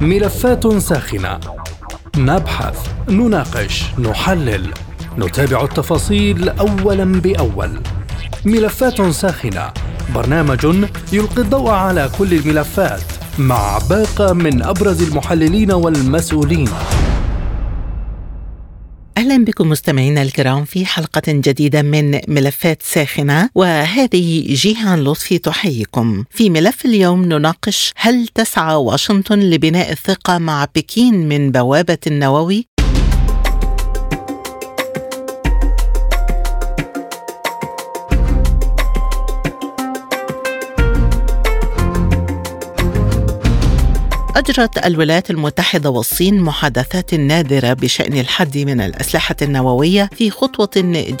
ملفات ساخنة. نبحث نناقش نحلل. نتابع التفاصيل اولا بأول. ملفات ساخنة. برنامج يلقي الضوء على كل الملفات. مع باقة من أبرز المحللين والمسؤولين. أهلا بكم مستمعينا الكرام في حلقة جديدة من ملفات ساخنة وهذه جيهان لطفي تحييكم. في ملف اليوم نناقش هل تسعى واشنطن لبناء الثقه مع بكين من بوابة النووي؟ أجرت الولايات المتحدة والصين محادثات نادرة بشأن الحد من الأسلحة النووية في خطوة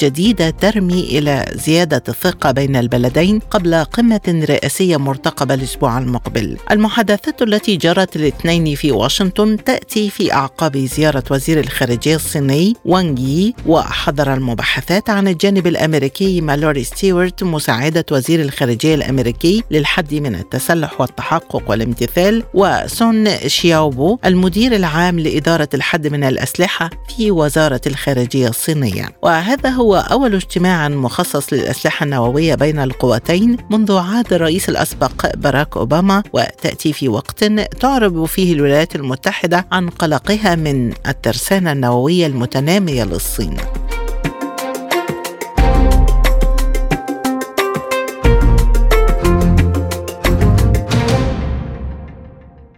جديدة ترمي إلى زيادة الثقة بين البلدين قبل قمة رئاسية مرتقبة الأسبوع المقبل. المحادثات التي جرت الاثنين في واشنطن تأتي في أعقاب زيارة وزير الخارجية الصيني وانغ يي وحضر المباحثات عن الجانب الأمريكي مالوري ستيوارت مساعدة وزير الخارجية الأمريكي للحد من التسلح والتحقق والامتثال وسون سون شياوبو المدير العام لإدارة الحد من الأسلحة في وزارة الخارجية الصينية. وهذا هو أول اجتماع مخصص للأسلحة النووية بين القوتين منذ عهد الرئيس الأسبق باراك أوباما وتأتي في وقت تعرب فيه الولايات المتحدة عن قلقها من الترسانة النووية المتنامية للصين.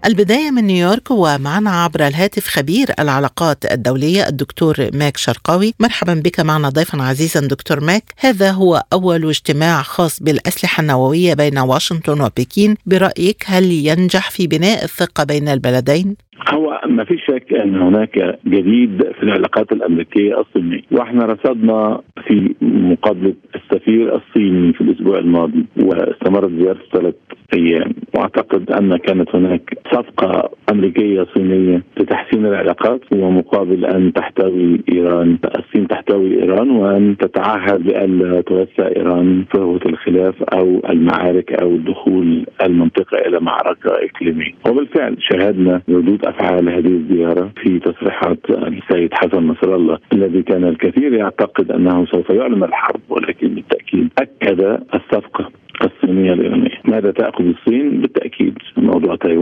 البداية من نيويورك ومعنا عبر الهاتف خبير العلاقات الدولية الدكتور ماك شرقاوي. مرحبا بك معنا ضيفا عزيزا دكتور ماك. هذا هو أول اجتماع خاص بالأسلحة النووية بين واشنطن وبكين. برأيك هل ينجح في بناء الثقة بين البلدين؟ هو ما في شك أن هناك جديد في العلاقات الأمريكية الصينية. وإحنا رصدنا في مقابلة السفير الصيني في الأسبوع الماضي واستمرت زيارته ثلاث أيام. وأعتقد أن كانت هناك صفقة أمريكية صينية لتحسين العلاقات ومقابل أن تحتوي إيران. الصين تحتوي إيران وأن تتعهد بأن توسع إيران فهوه الخلاف أو المعارك أو دخول المنطقة إلى معركة إقليمية. وبالفعل شاهدنا ردود أفعال هذه الزيارة في تصريحات السيد حسن نصر الله الذي كان الكثير يعتقد أنه سوف يعلن الحرب ولكن بالتأكيد أكد الصفقة الصينية الإيرانية، ماذا تأخذ الصين؟ بالتأكيد موضوع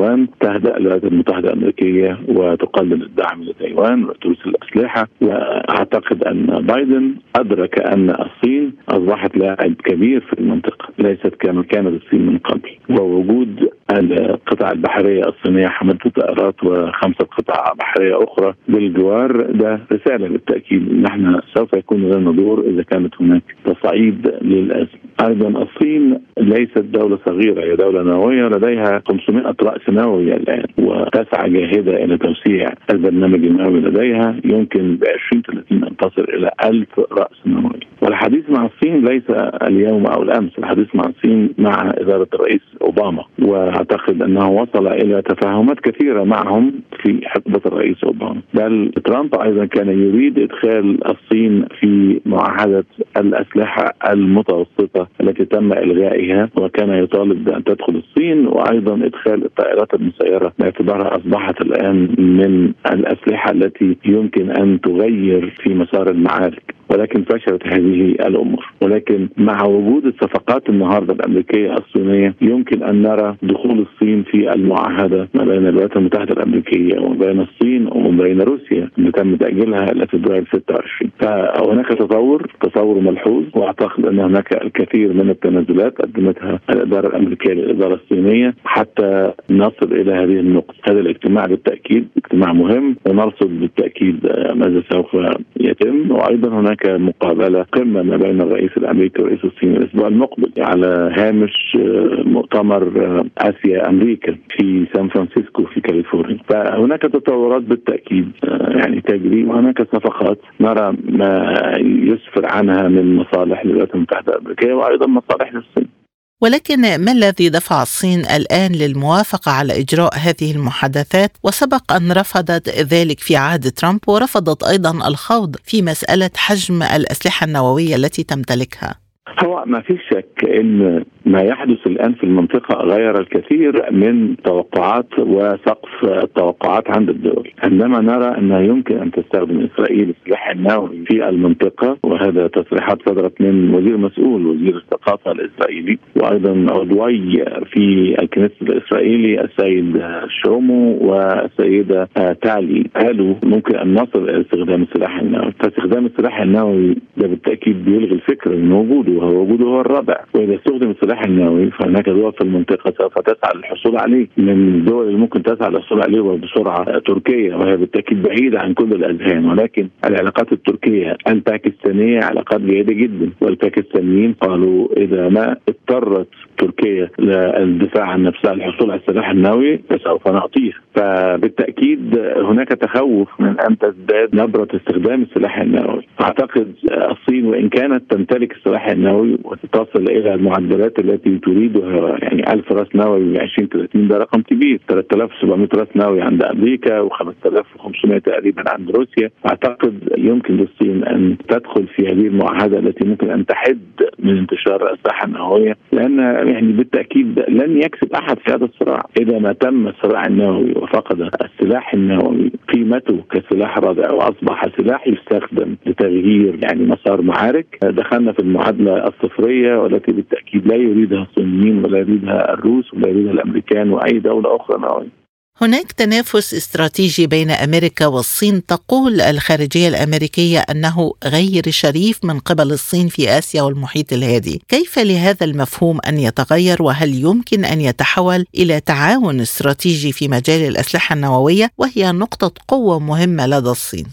تايوان تهدأ الولايات المتحدة الأمريكية وتقلل الدعم لتايوان وترسل الأسلحة وأعتقد أن بايدن أدرك أن الصين أصبحت لاعب كبير في المنطقة، ليست كما كانت الصين من قبل، ووجود القطع البحرية الصينية حملة طائرات وخمسة قطع بحرية أخرى بالجوار ده رسالة بالتأكيد نحن سوف يكون لنا دور إذا كانت هناك تصعيد للأزمة. أيضا الصين ليست دولة صغيرة هي دولة نووية لديها 500 رأس نووي الان وتسعى جاهدة إلى توسيع البرنامج النووي لديها يمكن ب 20 30 أن تصل إلى 1000 رأس نووي. والحديث مع الصين ليس اليوم أو الأمس الحديث مع الصين مع إدارة الرئيس أوباما. وأعتقد أنه وصل إلى تفاهمات كثيرة معهم في حقبه الرئيس أوباما. بل ترامب أيضا كان يريد إدخال الصين في معاهدة الأسلحة المتوسطة التي تم إلغائها وكان يطالب بأن تدخل الصين وأيضا إدخال الطائرات المسيره باعتبارها أصبحت الآن من الأسلحة التي يمكن أن تغير في مسار المعارك. ولكن فشلت هذه الأمور. ولكن مع وجود الصفقات النهارده الأمريكية الصينية يمكن أن نرى دخول الصين في المعاهدة ما بين الولايات المتحدة الأمريكية وما بين الصين وما بين روسيا اللي تم تأجيلها إلى فبراير 26 فهناك تطور تطور ملحوظ وأعتقد أن هناك الكثير من التنازلات قدمتها الإدارة الأمريكية للإدارة الصينية حتى نصل إلى هذه النقطة. هذا الاجتماع بالتأكيد اجتماع مهم ونرصد بالتأكيد ماذا سوف يتم. وأيضا هناك هناك مقابلة قمة ما بين الرئيس الأمريكي والرئيس الصيني الأسبوع المقبل على هامش آه، مؤتمر آه، آسيا أمريكا في سان فرانسيسكو في كاليفورنيا. فهناك تطورات بالتأكيد آه، يعني تجري وهناك صفقات نرى ما يسفر عنها من مصالح للولايات المتحدة الأمريكية وأيضا مصالح للصين. ولكن ما الذي دفع الصين الآن للموافقة على إجراء هذه المحادثات؟ وسبق أن رفضت ذلك في عهد ترامب ورفضت أيضا الخوض في مسألة حجم الأسلحة النووية التي تمتلكها. هو ما فيش شك إن ما يحدث الآن في المنطقة غير الكثير من توقعات وسقف التوقعات عند الدول، عندما نرى انه يمكن أن تستخدم إسرائيل السلاح النووي في المنطقة وهذا تصريحات صدرت من وزير مسؤول وزير الثقافة الإسرائيلي وأيضا عضوي في الكنيست الإسرائيلي السيد شومو والسيده تالي قالوا ممكن أن نصل إلى استخدام السلاح النووي، فاستخدام السلاح النووي ده بالتأكيد بيلغي الفكر وجوده وهو وجوده هو الرابع، وإذا استخدم السلاح النووي فهناك دول في المنطقة سوف تسعى للحصول عليه، من الدول اللي ممكن تسعى للحصول عليه وبسرعه تركيا وهي بالتأكيد بعيدة عن كل الاذهان ولكن العلاقات التركية الباكستانية علاقات جيدة جدا. والباكستانيين قالوا إذا ما اضطرت تركيا للدفاع عن نفسها للحصول على السلاح النووي فسوف نعطيه. فبالتأكيد هناك تخوف من أن تزداد نبرة استخدام السلاح النووي. أعتقد الصين وإن كانت تمتلك السلاح النووي وتصل إلى المعدلات التي تريدها يعني 1000 راس نووي ب 20 30 ده رقم كبير. 3700 راس نووي عند أمريكا و5500 تقريبا عند روسيا. أعتقد يمكن للصين أن تدخل في هذه المعاهدة التي ممكن أن تحد من انتشار الاسلحه النوويه لأن يعني بالتأكيد لن يكسب أحد في هذا الصراع. إذا ما تم الصراع النووي وفقد السلاح النووي قيمته كسلاح رادع وأصبح سلاح يستخدم لتغيير يعني مسار معارك دخلنا في المعادلة الصفرية والتي بالتأكيد لا يريدها الصينيين ولا يريدها الروس ولا يريدها الأمريكان وأي دولة أخرى نوويه هناك تنافس استراتيجي بين أمريكا والصين تقول الخارجية الأمريكية أنه غير شريف من قبل الصين في آسيا والمحيط الهادي، كيف لهذا المفهوم أن يتغير؟ وهل يمكن أن يتحول إلى تعاون استراتيجي في مجال الأسلحة النووية؟ وهي نقطة قوة مهمة لدى الصين؟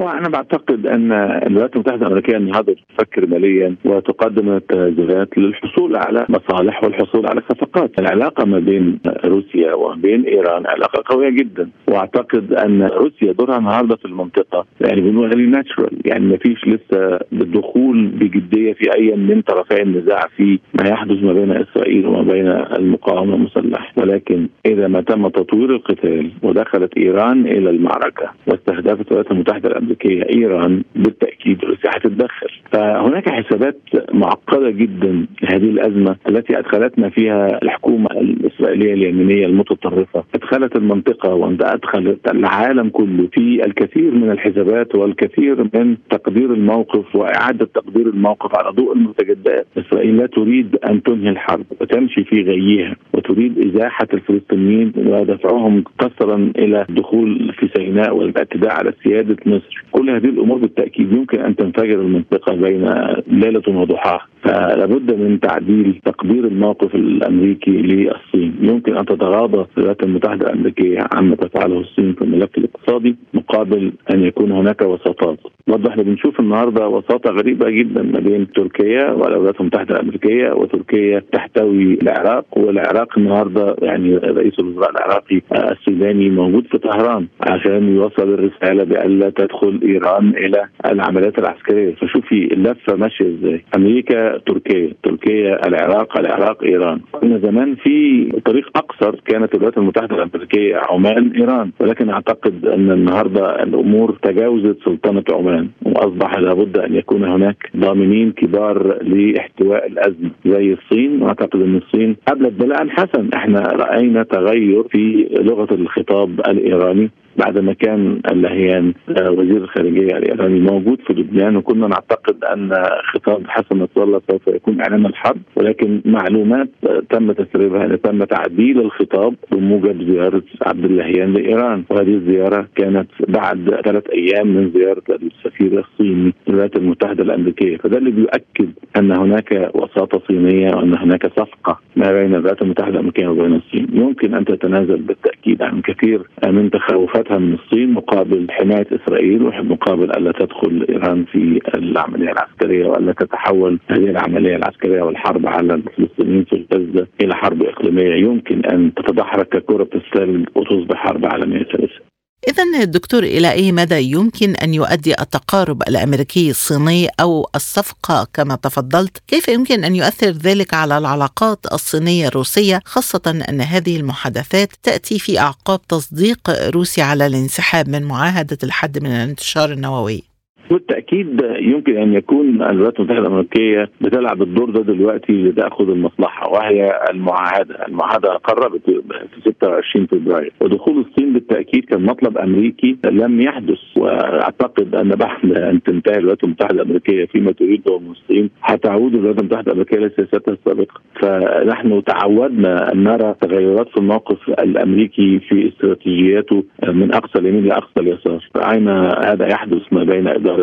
هو أنا بعتقد أن الولايات المتحدة الأمريكية النهارده تفكر ماليا وتقدم التنازلات للحصول على مصالح والحصول على صفقات، العلاقة ما بين روسيا وبين إيران علاقة قوية جدا، وأعتقد أن روسيا دورها النهارده في المنطقة يعني بنقول عليه ناتشرال، يعني ما فيش لسه بالدخول بجدية في أي من طرفي النزاع في ما يحدث ما بين إسرائيل وما بين المقاومة المسلحة، ولكن إذا ما تم تطوير القتال ودخلت إيران إلى المعركة واستهدفت الولايات المتحدة الأمريكية إيران بالتأكيد روسيا هتتدخل فهناك حسابات معقدة جدا لهذه الأزمة التي أدخلتنا فيها الحكومة الإسرائيلية اليمينية المتطرفة. أدخلت المنطقة وادخلت العالم كله. في الكثير من الحسابات والكثير من تقدير الموقف وإعادة تقدير الموقف على ضوء المستجدات إسرائيل لا تريد أن تنهي الحرب وتمشي في غيها وتريد إزاحة الفلسطينيين ودفعهم قسرا إلى الدخول في سيناء والاعتداء على سيادة مصر. كل هذه الأمور بالتأكيد يمكن أن تنفجر المنطقة. بين ليلة وضحاها. فلابد من تعديل تقدير الموقف الأمريكي للصين. يمكن أن تتغاضى الولايات المتحدة الأمريكية عما تفعله الصين في الملف الاقتصادي مقابل أن يكون هناك وساطات. برضه إحنا بنشوف النهارده وساطة غريبة جدا ما بين تركيا والولايات المتحدة الأمريكية وتركيا تحتوي العراق والعراق النهارده يعني رئيس الوزراء العراقي السوداني موجود في طهران عشان يوصل الرسالة بألا تدخل إيران إلى العمليات العسكرية. فشوفي اللفة ماشية إزاي. أمريكا تركيا تركيا العراق العراق إيران. كنا زمان في طريق أقصر كانت الولايات المتحدة الأمريكية عمان إيران. ولكن أعتقد أن النهارده الأمور تجاوزت سلطنة عمان وأصبح لابد أن يكون هناك ضامنين كبار لاحتواء الأزمة زي الصين. وأعتقد أن الصين ابلت بلاء حسن إحنا رأينا تغير في لغة الخطاب الإيراني. بعد ما كان اللهيان وزير الخارجية الإيراني موجود في لبنان وكنا نعتقد أن خطاب حسن نصر الله سوف يكون إعلان الحرب ولكن معلومات تم تسريبها ان تم تعديل الخطاب بموجب زيارة عبد اللهيان لإيران. وهذه الزيارة كانت بعد ثلاث أيام من زيارة السفير الصيني للولايات المتحدة الأمريكية. فده اللي بيؤكد أن هناك وساطة صينية وأن هناك صفقة ما بين الولايات المتحدة الأمريكية وبين الصين. يمكن أن تتنازل بالتأكيد عن كثير من تخوفات استفادتها من الصين مقابل حماية إسرائيل ومقابل ألا تدخل إيران في العملية العسكرية وألا تتحول هذه العملية العسكرية والحرب على الفلسطينيين في غزة إلى حرب إقليمية يمكن أن تتدحرج ككره الثلج وتصبح حرب عالمية. إذا الدكتور إلى أي مدى يمكن أن يؤدي التقارب الأمريكي الصيني أو الصفقة كما تفضلت؟ كيف يمكن أن يؤثر ذلك على العلاقات الصينية الروسية خاصة أن هذه المحادثات تأتي في أعقاب تصديق روسيا على الانسحاب من معاهدة الحد من الانتشار النووي؟ بالتأكيد يمكن أن يكون الولايات المتحدة الأمريكية بتلعب الدور ده دلوقتي لتأخذ المصلحة وهي المعاهدة، المعاهدة قربت في 26 فبراير. ودخول الصين بالتأكيد كان مطلب أمريكي لم يحدث وأعتقد أن بعد أن تنتهي الولايات المتحدة الأمريكية فيما تريده من الصين. حتعود الولايات المتحدة الأمريكية لسياستها السابقة. فنحن تعودنا أن نرى تغيرات في الموقف الأمريكي في استراتيجياته من أقصى اليمين لاقصى اليسار. رأينا هذا يحدث ما بين إدارة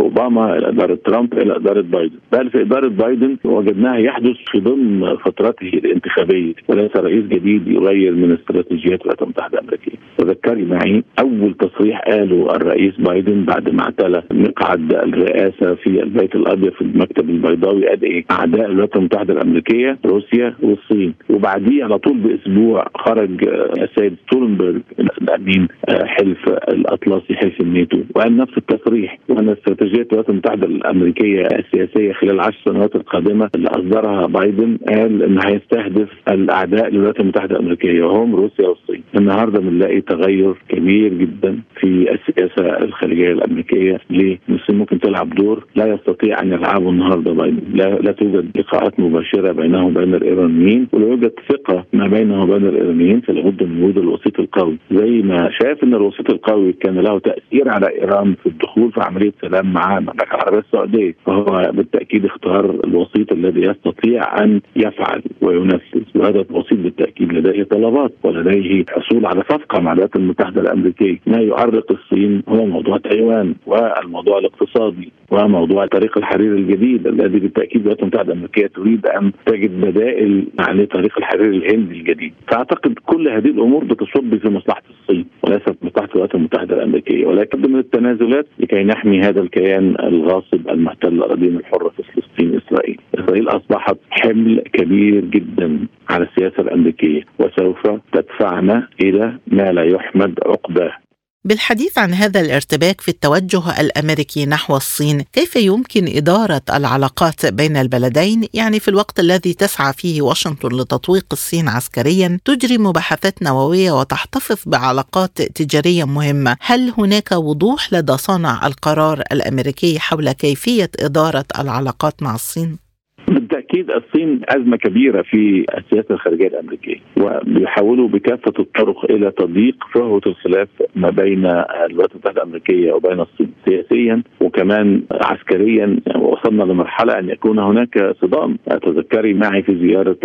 أوباما إلى إدارة ترامب إلى إدارة بايدن. بل في إدارة بايدن وجدناه يحدث في ضمن فترته الانتخابية وليس رئيس جديد يغير من استراتيجيات الولايات المتحده الامريكيه تذكري معي أول تصريح قاله الرئيس بايدن بعد ما اعتلى مقعد الرئاسة في البيت الأبيض في المكتب البيضاوي قال إيه؟ أعداء الولايات المتحده الأمريكية روسيا والصين. وبعديه على طول بأسبوع خرج السيد ستولنبرغ الأمين حلف الأطلسي حلف الناتو. وقال نفس التصريح. وان استراتيجية الولايات المتحدة الأمريكية السياسية خلال العشر سنوات القادمة اللي أصدرها بايدن قال إن هيستهدف الأعداء للولايات المتحدة الأمريكية وهم روسيا والصين. النهارده بنلاقي تغير كبير جدا في السياسة الخارجية الأمريكية. ليه؟ الصين ممكن تلعب دور لا يستطيع أن يلعبه النهارده بايدن. لا, لا توجد لقاءات مباشرة بينه وبين الإيرانيين. ولا يوجد ثقة ما بينه وبين الإيرانيين فلابد من وجود الوسيط القوي. زي ما شاف إن الوسيط القوي كان له تأثير على إيران في الدخول في عمليه سلام مع المملكه العربية السعودية فهو بالتأكيد اختار الوسيط الذي يستطيع أن يفعل وينفذ وهذا الوسيط بالتأكيد لديه طلبات ولديه حصول على صفقة مع الولايات المتحدة الأمريكية. ما يعرق الصين هو موضوع تايوان والموضوع الاقتصادي وموضوع طريق الحرير الجديد الذي بالتأكيد الولايات المتحدة الأمريكية تريد أن تجد بدائل لطريق الحرير الهندي الجديد. فأعتقد كل هذه الأمور بتصب في مصلحة الصين وليست مصلحة الولايات المتحدة الأمريكية. ولكن من التنازلات لكي نحمي هذا الكيان الغاصب المحتل الاراضين الحرة في فلسطين إسرائيل. إسرائيل أصبحت حمل كبير جدا على السياسة الأمريكية وسوف تدفعنا إلى ما لا يحمد عقباه. بالحديث عن هذا الارتباك في التوجه الأمريكي نحو الصين، كيف يمكن إدارة العلاقات بين البلدين يعني في الوقت الذي تسعى فيه واشنطن لتطويق الصين عسكريا، تجري مباحثات نووية وتحتفظ بعلاقات تجارية مهمة، هل هناك وضوح لدى صانع القرار الأمريكي حول كيفية إدارة العلاقات مع الصين؟ بالتأكيد الصين أزمة كبيرة في السياسة الخارجية الأمريكية وبيحاولوا بكافة الطرق إلى تضييق فهوة الخلاف ما بين الولايات المتحدة الأمريكية وبين الصين سياسيا وكمان عسكريا. وصلنا لمرحلة أن يكون هناك صدام. تذكري معي في زيارة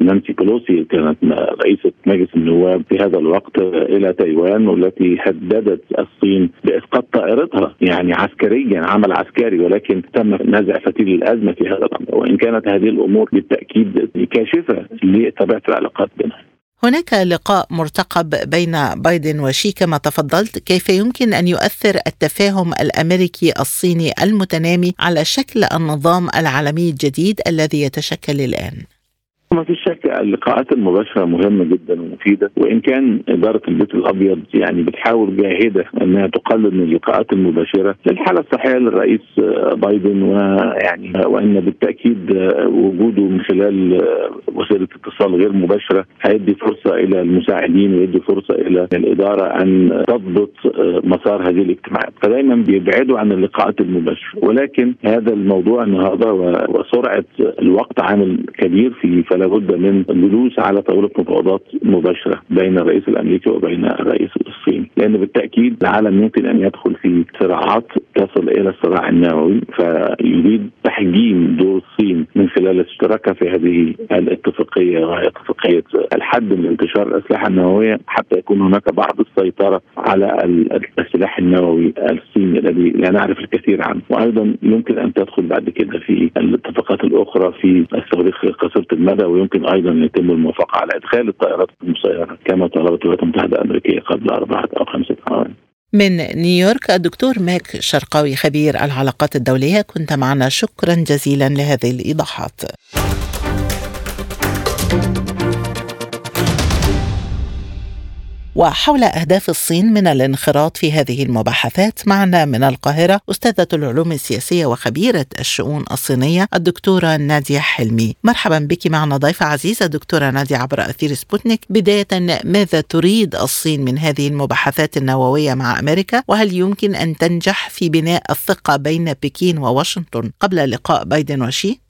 نانسي بولوسي كانت رئيسة مجلس النواب في هذا الوقت إلى تايوان والتي هددت الصين بإسقاط طائرتها يعني عسكريا عمل عسكري ولكن تم نزع فتيل الأزمة في هذا الأمر. وإن كانت هذه الأمور بالتأكيد كاشفة لطبيعة العلاقات بينها. هناك لقاء مرتقب بين بايدن وشي كما تفضلت كيف يمكن أن يؤثر التفاهم الأمريكي الصيني المتنامي على شكل النظام العالمي الجديد الذي يتشكل الآن ما في شك اللقاءات المباشرة مهمة جدا ومفيدة وإن كان إدارة البيت الأبيض يعني بتحاول جاهدة أنها تقلل من اللقاءات المباشرة للحالة الصحية للرئيس بايدن ويعني وأن بالتأكيد وجوده من خلال وسيلة اتصال غير مباشرة هيدي فرصة إلى المساعدين ويدي فرصة إلى الإدارة أن تضبط مسار هذه الاجتماعات. فدايما بيبعدوا عن اللقاءات المباشرة ولكن هذا الموضوع النهارده وسرعة الوقت عامل كبير في فلا بد من الجلوس على طاولة مفاوضات مباشرة بين الرئيس الأمريكي وبين الرئيس الصيني لأن بالتأكيد العالم يمكن أن يدخل في صراعات تصل إلى الصراع النووي فيريد تحجيم دور الصين من خلال اشتراكها في هذه الاتفاقية وهي اتفاقية الحد من انتشار الأسلحة النووية حتى يكون هناك بعض السيطرة على السلاح النووي الصيني الذي لا نعرف الكثير عنه. وأيضا يمكن أن تدخل بعد كده في الاتفاقات الأخرى في الصواريخ قصيرة المدى ويمكن أيضا يتم الموافقة على إدخال الطائرات المسيرة كما طلبت الولايات المتحدة الأمريكية قبل أربعة أو خمسه اعوام. من نيويورك الدكتور ماك شرقاوي خبير العلاقات الدولية كنت معنا شكرا جزيلا لهذه الإيضاحات. وحول أهداف الصين من الانخراط في هذه المباحثات معنا من القاهرة أستاذة العلوم السياسية وخبيرة الشؤون الصينية الدكتورة نادية حلمي. مرحبا بك معنا ضيفة عزيزة دكتورة نادية عبر أثير سبوتنيك. بداية ماذا تريد الصين من هذه المباحثات النووية مع أمريكا؟ وهل يمكن أن تنجح في بناء الثقة بين بكين وواشنطن قبل لقاء بايدن وشي؟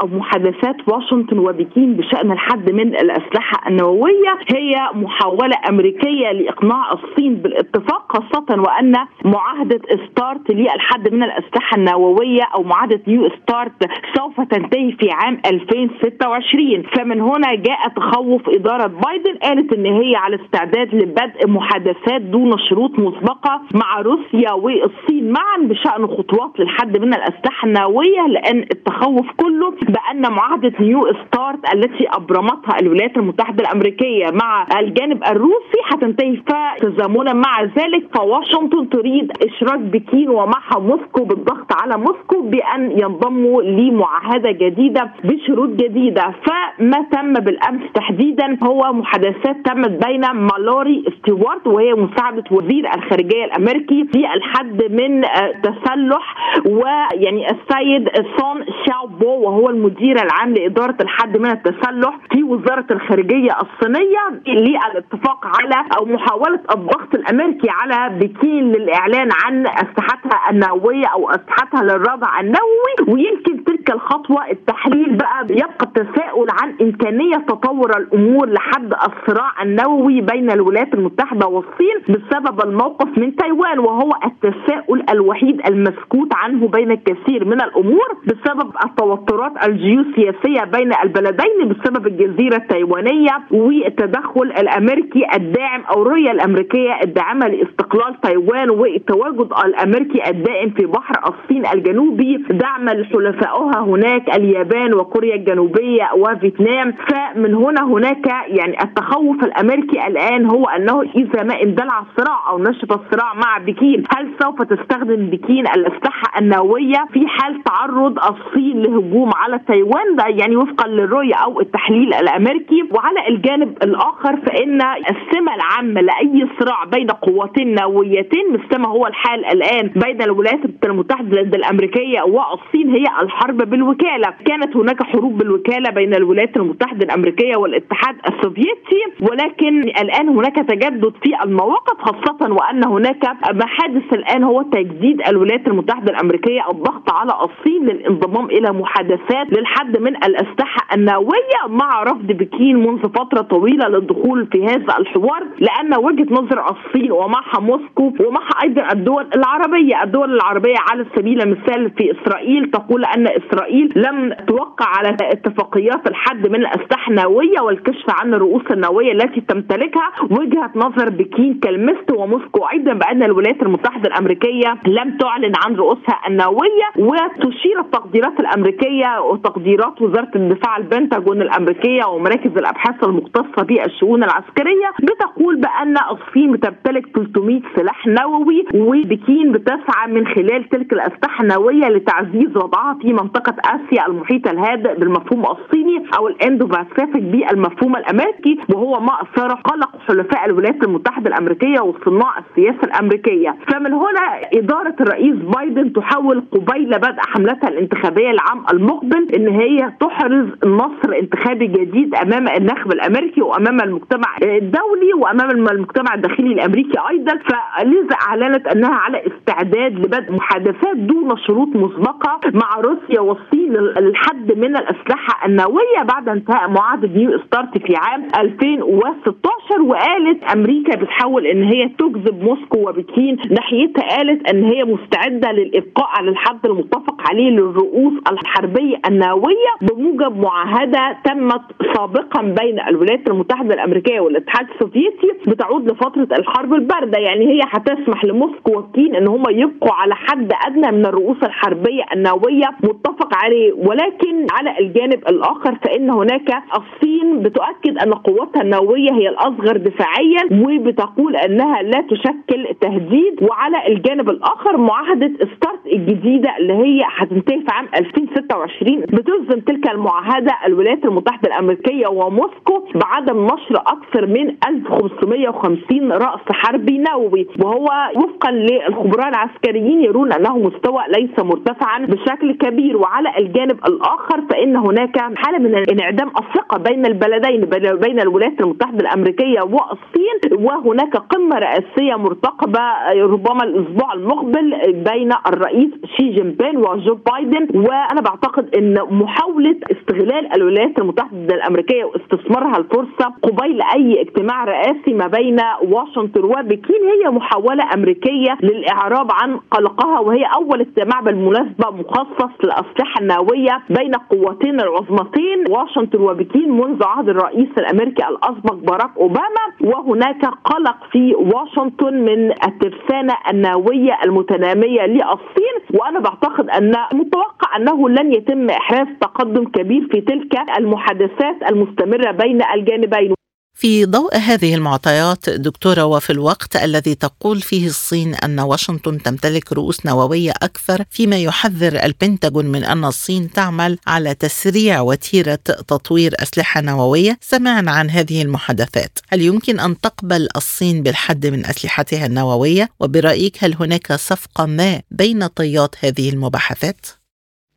أو محادثات واشنطن وبكين بشأن الحد من الأسلحة النووية هي محاولة أمريكية لإقناع الصين بالاتفاق خاصة وأن معاهدة ستارت للحد من الأسلحة النووية أو معاهدة نيو ستارت سوف تنتهي في عام 2026 فمن هنا جاء تخوف إدارة بايدن قالت إن هي على استعداد لبدء محادثات دون شروط مسبقة مع روسيا والصين معا بشأن خطوات للحد من الأسلحة النووية لأن التخوف كله بأن معاهدة نيو ستارت التي أبرمتها الولايات المتحدة الأمريكية مع الجانب الروسي هتنتهي فتزامنا مع ذلك فواشنطن تريد إشراك بكين ومعها موسكو بالضغط على موسكو بأن ينضموا لمعاهدة جديدة بشروط جديدة. فما تم بالأمس تحديدا هو محادثات تمت بين مالوري ستيوارت وهي مساعدة وزير الخارجية الأمريكي في الحد من تسلح ويعني السيد سون شاوبو وهو المدير العام لإدارة الحد من التسلح في وزارة الخارجية الصينية للاتفاق على أو محاولة الضغط الأمريكي على بكين للإعلان عن أسلحتها النووية أو أسلحتها للردع النووي. ويمكن تلك الخطوة التحليل بقى يبقى التساؤل عن إمكانية تطور الأمور لحد الصراع النووي بين الولايات المتحدة والصين بسبب الموقف من تايوان وهو التساؤل الوحيد المسكوت عنه بين الكثير من الأمور بسبب التوترات الجيوسياسية بين البلدين بسبب الجزيرة التايوانية والتدخل الأمريكي الداعم أو الرؤية الأمريكية الداعمة لاستقلال تايوان والتواجد الأمريكي الدائم في بحر الصين الجنوبي. دعما لحلفائها هناك اليابان وكوريا الجنوبية وفيتنام. فمن هنا هناك يعني التخوف الأمريكي الآن هو أنه إذا ما اندلع الصراع أو نشط الصراع مع بكين هل سوف تستخدم بكين الأسلحة النووية في حال تعرض الصين لهجوم على تايوان ده يعني وفقا للرؤية أو التحليل الأمريكي وعلى الجانب الآخر فإن السمة العامة لأي صراع بين قوتين نوويتين مثل ما هو الحال الآن بين الولايات المتحدة الأمريكية والصين هي الحرب بالوكالة. كانت هناك حروب بالوكالة بين الولايات المتحدة الأمريكية والاتحاد السوفيتي ولكن الآن هناك تجدد في المواقف خاصة وأن هناك ما حادث الآن هو تجديد الولايات المتحدة الأمريكية الضغط على الصين للانضمام إلى محادثات للحد من الأسلحة النووية مع رفض بكين منذ فترة طويلة للدخول في هذا الحوار لأن وجهة نظر الصين ومعها موسكو ومعها أيضا الدول العربية. الدول العربية على سبيل المثال في إسرائيل تقول أن إسرائيل لم توقع على اتفاقيات الحد من الأسلحة النووية والكشف عن الرؤوس النووية التي تمتلكها. وجهة نظر بكين كالمست وموسكو أيضا بأن الولايات المتحدة الأمريكية لم تعلن عن رؤوسها النووية وتشير التقديرات الأمريكية وتقديرات وزارة الدفاع البنتاجون الأمريكية ومراكز الأبحاث المختصة بالشؤون العسكرية بتقول بأن الصين بتمتلك 300 سلاح نووي وبكين بتسعى من خلال تلك الأسلحة النووية لتعزيز وضعها في منطقة آسيا المحيط الهادئ بالمفهوم الصيني أو الإندو باسيفيك بالمفهوم الأمريكي وهو ما أثار قلق حلفاء الولايات المتحدة الأمريكية وصناع السياسة الأمريكية. فمن هنا إدارة الرئيس بايدن تحاول قبيل بدء حملتها الانتخابية العام المقبل إن هي تحرز نصر انتخابي جديد أمام النخب الأمريكي وأمام المجتمع الدولي وأمام المجتمع الداخلي الأمريكي أيضا. فلذا أعلنت أنها على استعداد لبدء محادثات دون شروط مسبقة مع روسيا والصين للحد من الأسلحة النووية بعد انتهاء معاهدة نيو ستارت في عام 2016 وقالت أمريكا بتحاول إن هي تجذب موسكو وبكين. ناحيتها قالت إن هي مستعدة للإبقاء على الحد المتفق عليه للرؤوس الحربية النووية بموجب معاهدة تمت سابقا بين الولايات المتحدة الأمريكية والاتحاد السوفيتي بتعود لفترة الحرب الباردة. يعني هي هتسمح لموسكو وبكين إن هم يبقوا على حد أدنى من الرؤوس الحربية النووية. متفق عليه. ولكن على الجانب الآخر فإن هناك الصين بتؤكد أن قوتها النووية هي الأصغر دفاعيا وبتقول أنها لا تشكل تهديد. وعلى الجانب الآخر معاهدة ستارت الجديدة اللي هي هتنتهي في عام 2026 العشرين بتلزم تلك المعاهدة الولايات المتحدة الأمريكية وموسكو بعدم نشر أكثر من 1550 رأس حربي نووي وهو وفقا للخبراء العسكريين يرون أنه مستوى ليس مرتفعا بشكل كبير وعلى الجانب الآخر فإن هناك حالة من انعدام الثقة بين البلدين بين الولايات المتحدة الأمريكية والصين وهناك قمة رئاسية مرتقبة ربما الأسبوع المقبل بين الرئيس شي جين بين وجو بايدن وأنا بعتقد إن محاولة استغلال الولايات المتحدة الأمريكية واستثمارها الفرصه قبيل أي اجتماع رئاسي ما بين واشنطن وبكين هي محاولة أمريكية للإعراب عن قلقها وهي أول اجتماع بالمناسبة مخصص للأسلحة النووية بين القوتين العظمتين واشنطن وبكين منذ عهد الرئيس الأمريكي الأسبق باراك أوباما وهناك قلق في واشنطن من الترسانة النووية المتنامية للصين وأنا بعتقد أن متوقع أنه لن يتم إحراز تقدم كبير في تلك المحادثات المستمرة بين الجانبين. في ضوء هذه المعطيات دكتورة وفي الوقت الذي تقول فيه الصين أن واشنطن تمتلك رؤوس نووية أكثر فيما يحذر البنتاغون من أن الصين تعمل على تسريع وتيرة تطوير أسلحة نووية. سمعنا عن هذه المحادثات. هل يمكن أن تقبل الصين بالحد من أسلحتها النووية؟ وبرأيك هل هناك صفقة ما بين طيات هذه المباحثات؟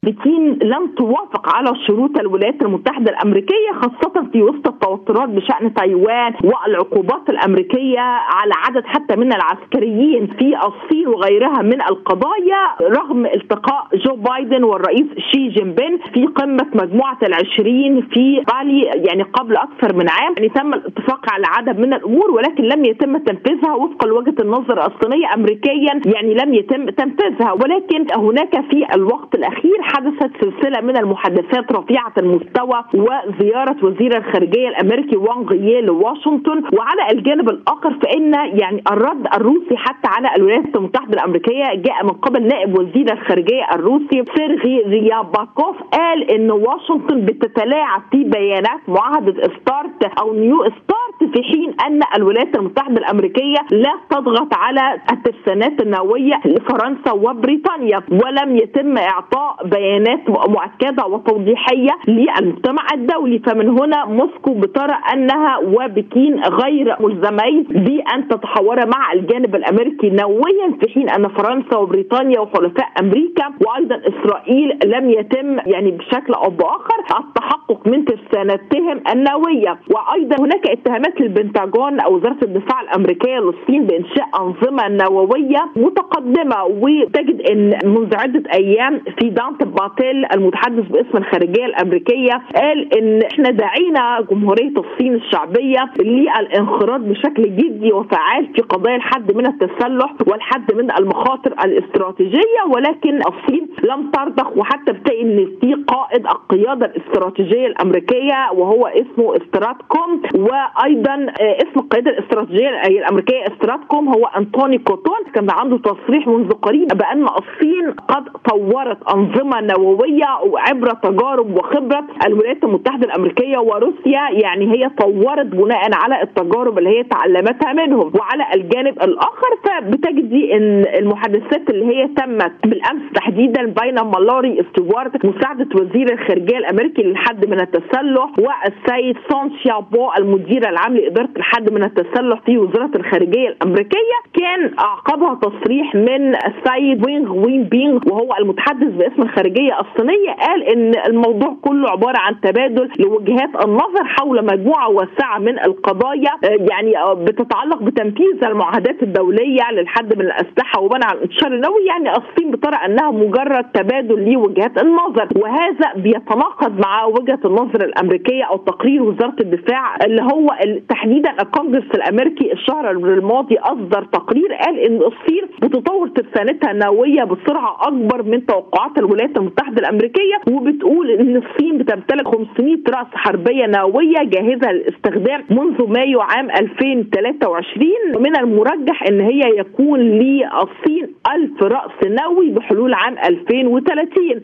بكين لم توافق على شروط الولايات المتحدة الأمريكية خاصة في وسط التوترات بشأن تايوان والعقوبات الأمريكية على عدد حتى من العسكريين في الصين وغيرها من القضايا رغم التقاء جو بايدن والرئيس شي جين بين في قمة مجموعة العشرين في بالي يعني قبل أكثر من عام. يعني تم الاتفاق على عدد من الأمور ولكن لم يتم تنفيذها وفقا لوجهه النظر الصينية امريكيا يعني لم يتم تنفيذها. ولكن هناك في الوقت الأخير حدثت سلسلة من المحادثات رفيعة المستوى وزيارة وزير الخارجية الأمريكي وانغ يي لواشنطن وعلى الجانب الآخر فإن يعني الرد الروسي حتى على الولايات المتحدة الأمريكية جاء من قبل نائب وزير الخارجية الروسي سيرغي ريابكوف قال إن واشنطن بتتلاعب في بيانات معاهدة ستارت أو نيو ستارت في حين أن الولايات المتحدة الأمريكية لا تضغط على الترسانات النووية لفرنسا وبريطانيا ولم يتم إعطاء بيانات بيانات مؤكدة وتوضيحية للمجتمع الدولي. فمن هنا موسكو بترى أنها وبكين غير ملزمين بأن تتحاور مع الجانب الأمريكي نوويا في حين أن فرنسا وبريطانيا وحلفاء أمريكا وأيضا إسرائيل لم يتم يعني بشكل أو بآخر التحقق من ترسانتهم النووية. وأيضا هناك اتهامات للبنتاجون أو وزاره الدفاع الأمريكية للصين بإنشاء أنظمة نووية متقدمة. وتجد إن منذ عدة أيام في دانت باتيل المتحدث باسم الخارجية الأمريكية قال إن إحنا دعينا جمهورية الصين الشعبية للانخراط بشكل جدي وفعال في قضايا الحد من التسلح والحد من المخاطر الاستراتيجية. ولكن الصين لم ترضخ وحتى بتلاقي إن في قائد القيادة الاستراتيجية الأمريكية وهو اسمه استراتكوم وأيضا اسم القيادة الاستراتيجية الأمريكية استراتكوم هو انطوني كوتون. كان عنده تصريح منذ قريب بأن الصين قد طورت أنظمة نووية وعبر تجارب وخبرة الولايات المتحدة الأمريكية وروسيا. يعني هي طورت بناء على التجارب اللي هي تعلمتها منهم. وعلى الجانب الآخر فبتجدي إن المحادثات اللي هي تمت بالأمس تحديدا بين مالوري ستيوارت مساعدة وزير الخارجية الأمريكي للحد من التسلح والسيد سون شيابو المدير العام لإدارة الحد من التسلح في وزارة الخارجية الأمريكية كان أعقبها تصريح من السيد وانغ وين بين وهو المتحدث باسم الخارجية الصينية قال إن الموضوع كله عبارة عن تبادل لوجهات النظر حول مجموعة واسعة من القضايا يعني بتتعلق بتنفيذ المعاهدات الدولية للحد من الأسلحة ومنع الانتشار النووي. يعني الصين بترى أنها مجرد تبادل لوجهات النظر. وهذا بيتناقض مع وجهة النظر الأمريكية أو تقرير وزارة الدفاع اللي هو تحديدا الكونجرس الأمريكي الشهر الماضي أصدر تقرير قال إن الصين بتطور ترسانتها النووية بسرعة أكبر من توقعات الولايات المتحدة الأمريكية وبتقول إن الصين بتمتلك 500 رأس حربية نووية جاهزة للاستخدام منذ مايو عام 2023 ومن المرجح إن هي يكون للصين 1000 رأس نووي بحلول عام 2030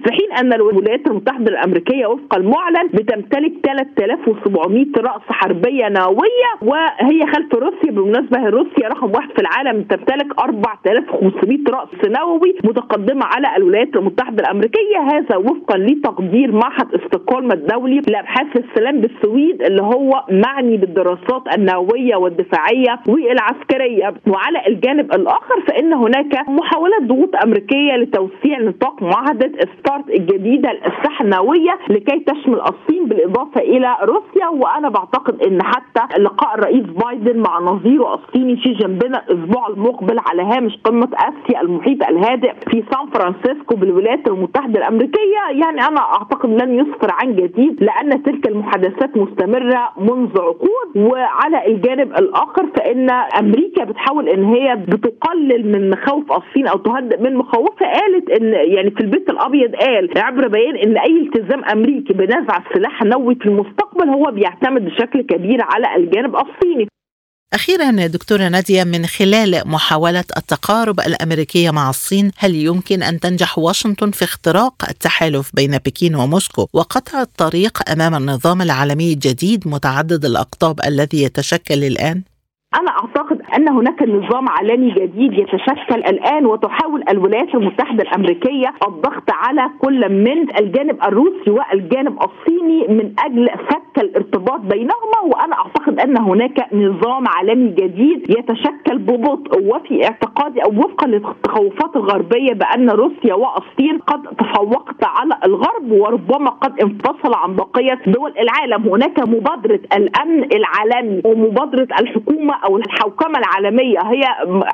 في حين أن الولايات المتحدة الأمريكية وفق المعلن بتمتلك 3700 رأس حربية نووية النوويه وهي خلف روسيا. بالمناسبة روسيا رقم واحد في العالم تمتلك 4500 رأس نووي متقدمة على الولايات المتحدة الأمريكية. هذا وفقا لتقدير معهد استقالمه الدولي لأبحاث السلام بالسويد اللي هو معني بالدراسات النووية والدفاعية والعسكرية. وعلى الجانب الآخر فإن هناك محاولات ضغوط أمريكية لتوسيع نطاق معاهده ستارت الجديدة للاسلحه النوويه لكي تشمل الصين بالإضافة إلى روسيا وأنا بعتقد إن حتى لقاء الرئيس بايدن مع نظيره الصيني شي جين بينغ الأسبوع المقبل على هامش قمة آسيا المحيط الهادئ في سان فرانسيسكو بالولايات المتحدة الأمريكية. يعني أنا أعتقد لن يسفر عن جديد لأن تلك المحادثات مستمرة منذ عقود. وعلى الجانب الآخر فإن أمريكا بتحاول إن هي بتقلل من مخاوف الصين أو تهدئ من مخاوفها. قالت إن يعني في البيت الأبيض قال عبر بيان إن أي التزام أمريكي بنزع السلاح النووي في المستقبل هو بيعتمد بشكل كبير على الجانب الصيني أخيرا دكتورة نادية من خلال محاولة التقارب الأمريكية مع الصين هل يمكن أن تنجح واشنطن في اختراق التحالف بين بكين وموسكو وقطع الطريق أمام النظام العالمي الجديد متعدد الأقطاب الذي يتشكل الآن؟ أنا أعتقد أن هناك نظام عالمي جديد يتشكل الآن وتحاول الولايات المتحدة الأمريكية الضغط على كل من الجانب الروسي والجانب الصيني من أجل فك الارتباط بينهما وأنا أعتقد أن هناك نظام عالمي جديد يتشكل ببطء وفي اعتقادي أو وفقا للتخوفات الغربية بأن روسيا والصين قد تفوقت على الغرب وربما قد انفصل عن بقية دول العالم. هناك مبادرة الأمن العالمي ومبادرة الحكومة أو الحوكمة العالمية. هي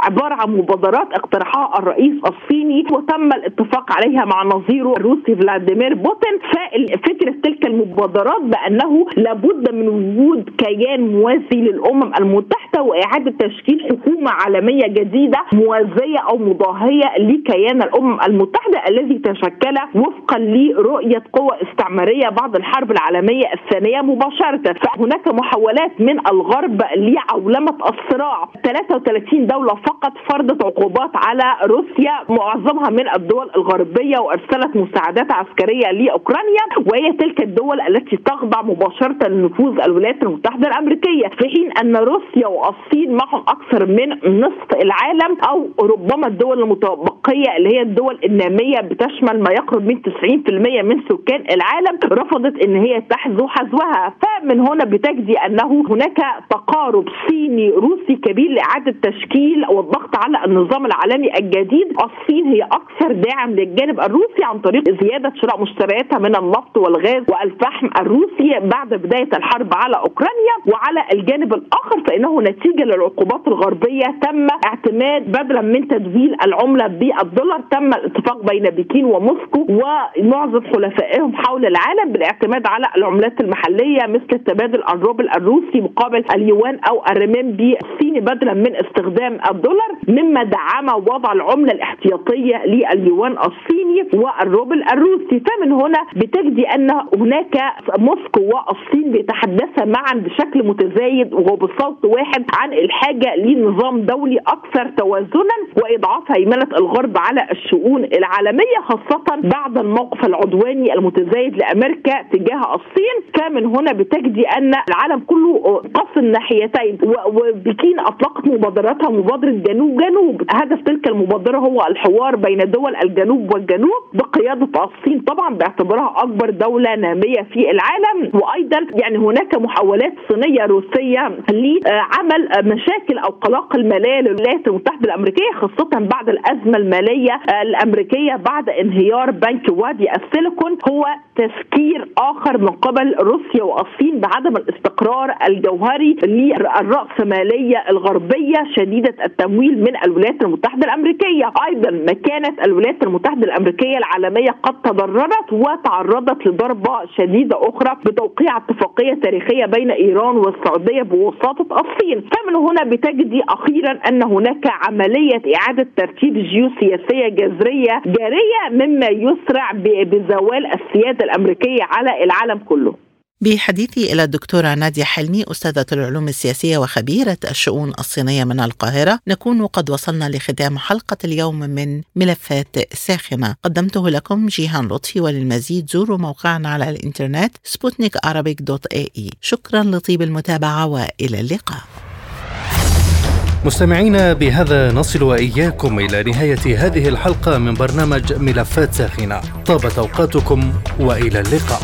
عبارة عن مبادرات اقترحها الرئيس الصيني وتم الاتفاق عليها مع نظيره الروسي فلاديمير بوتين. ففكره تلك المبادرات بأنه لابد من وجود كيان موازي للأمم المتحدة وإعادة تشكيل حكومة عالمية جديدة موازية أو مضاهية لكيان الأمم المتحدة الذي تشكل وفقا لرؤية قوى استعمارية بعد الحرب العالمية الثانية مباشرة. فهناك محاولات من الغرب لعولمة الصراع. 33 دولة فقط فرضت عقوبات على روسيا معظمها من الدول الغربية وأرسلت مساعدات عسكرية لأوكرانيا وهي تلك الدول التي تخضع مباشرة لنفوذ الولايات المتحدة الأمريكية في حين أن روسيا والصين معهم أكثر من نصف العالم أو ربما الدول المتبقية اللي هي الدول النامية بتشمل ما يقرب من 90% من سكان العالم رفضت أن هي تحذو حذوها. فمن هنا بتجدي أنه هناك تقارب صيني روسي كبير لاعاده تشكيل والضغط على النظام العالمي الجديد، الصين هي أكثر داعم للجانب الروسي عن طريق زيادة شراء مشترياتها من النفط والغاز والفحم الروسي بعد بداية الحرب على أوكرانيا، وعلى الجانب الآخر فإنه نتيجة للعقوبات الغربية تم اعتماد بدلا من تدويل العملة بالدولار تم الاتفاق بين بكين وموسكو ومعظم حلفائهم حول العالم بالاعتماد على العملات المحلية مثل تبادل الروبل الروسي مقابل اليوان أو الرمين الصيني بدلا من استخدام الدولار مما دعم وضع العملة الاحتياطية لليوان الصيني والروبل الروسي. فمن هنا بتجدي أن هناك موسكو والصين بيتحدثا معا بشكل متزايد وبصوت واحد عن الحاجة لنظام دولي أكثر توازنا وإضعاف هيمنة الغرب على الشؤون العالمية خاصة بعد الموقف العدواني المتزايد لأمريكا تجاه الصين. فمن هنا بتجدي أن العالم كله قص الناحيتين وبكين أطلقت مبادراتها مبادرة جنوب جنوب. هدف تلك المبادرة هو الحوار بين دول الجنوب والجنوب بقيادة الصين طبعا باعتبارها أكبر دولة نامية في العالم. وأيضا يعني هناك محاولات صينية روسية لعمل مشاكل أو قلاقل ماليه للولايات المتحدة الأمريكية خاصة بعد الأزمة المالية الأمريكية بعد انهيار بنك وادي السيليكون. هو تفكير آخر من قبل روسيا والصين بعدم الاستقرار الجوهري للرأسمالية الغربية. شديدة التمويل من الولايات المتحدة الأمريكية، أيضا مكانة الولايات المتحدة الأمريكية العالمية قد تضررت وتعرضت لضربة شديدة أخرى بتوقيع اتفاقية تاريخية بين إيران والسعودية بواسطة الصين، فمن هنا بتجدي أخيرا أن هناك عملية إعادة ترتيب جيوسياسية جذرية جارية مما يسرع بزوال السيادة الأمريكية على العالم كله. بحديثي إلى الدكتورة نادية حلمي أستاذة العلوم السياسية وخبيرة الشؤون الصينية من القاهرة. نكون قد وصلنا لختام حلقة اليوم من ملفات ساخنة. قدمته لكم جيهان لطفي وللمزيد زوروا موقعنا على الإنترنت سبوتنيك dot AE. شكرا لطيب المتابعة وإلى اللقاء. مستمعينا بهذا نصل وإياكم إلى نهاية هذه الحلقة من برنامج ملفات ساخنة. طابت أوقاتكم وإلى اللقاء.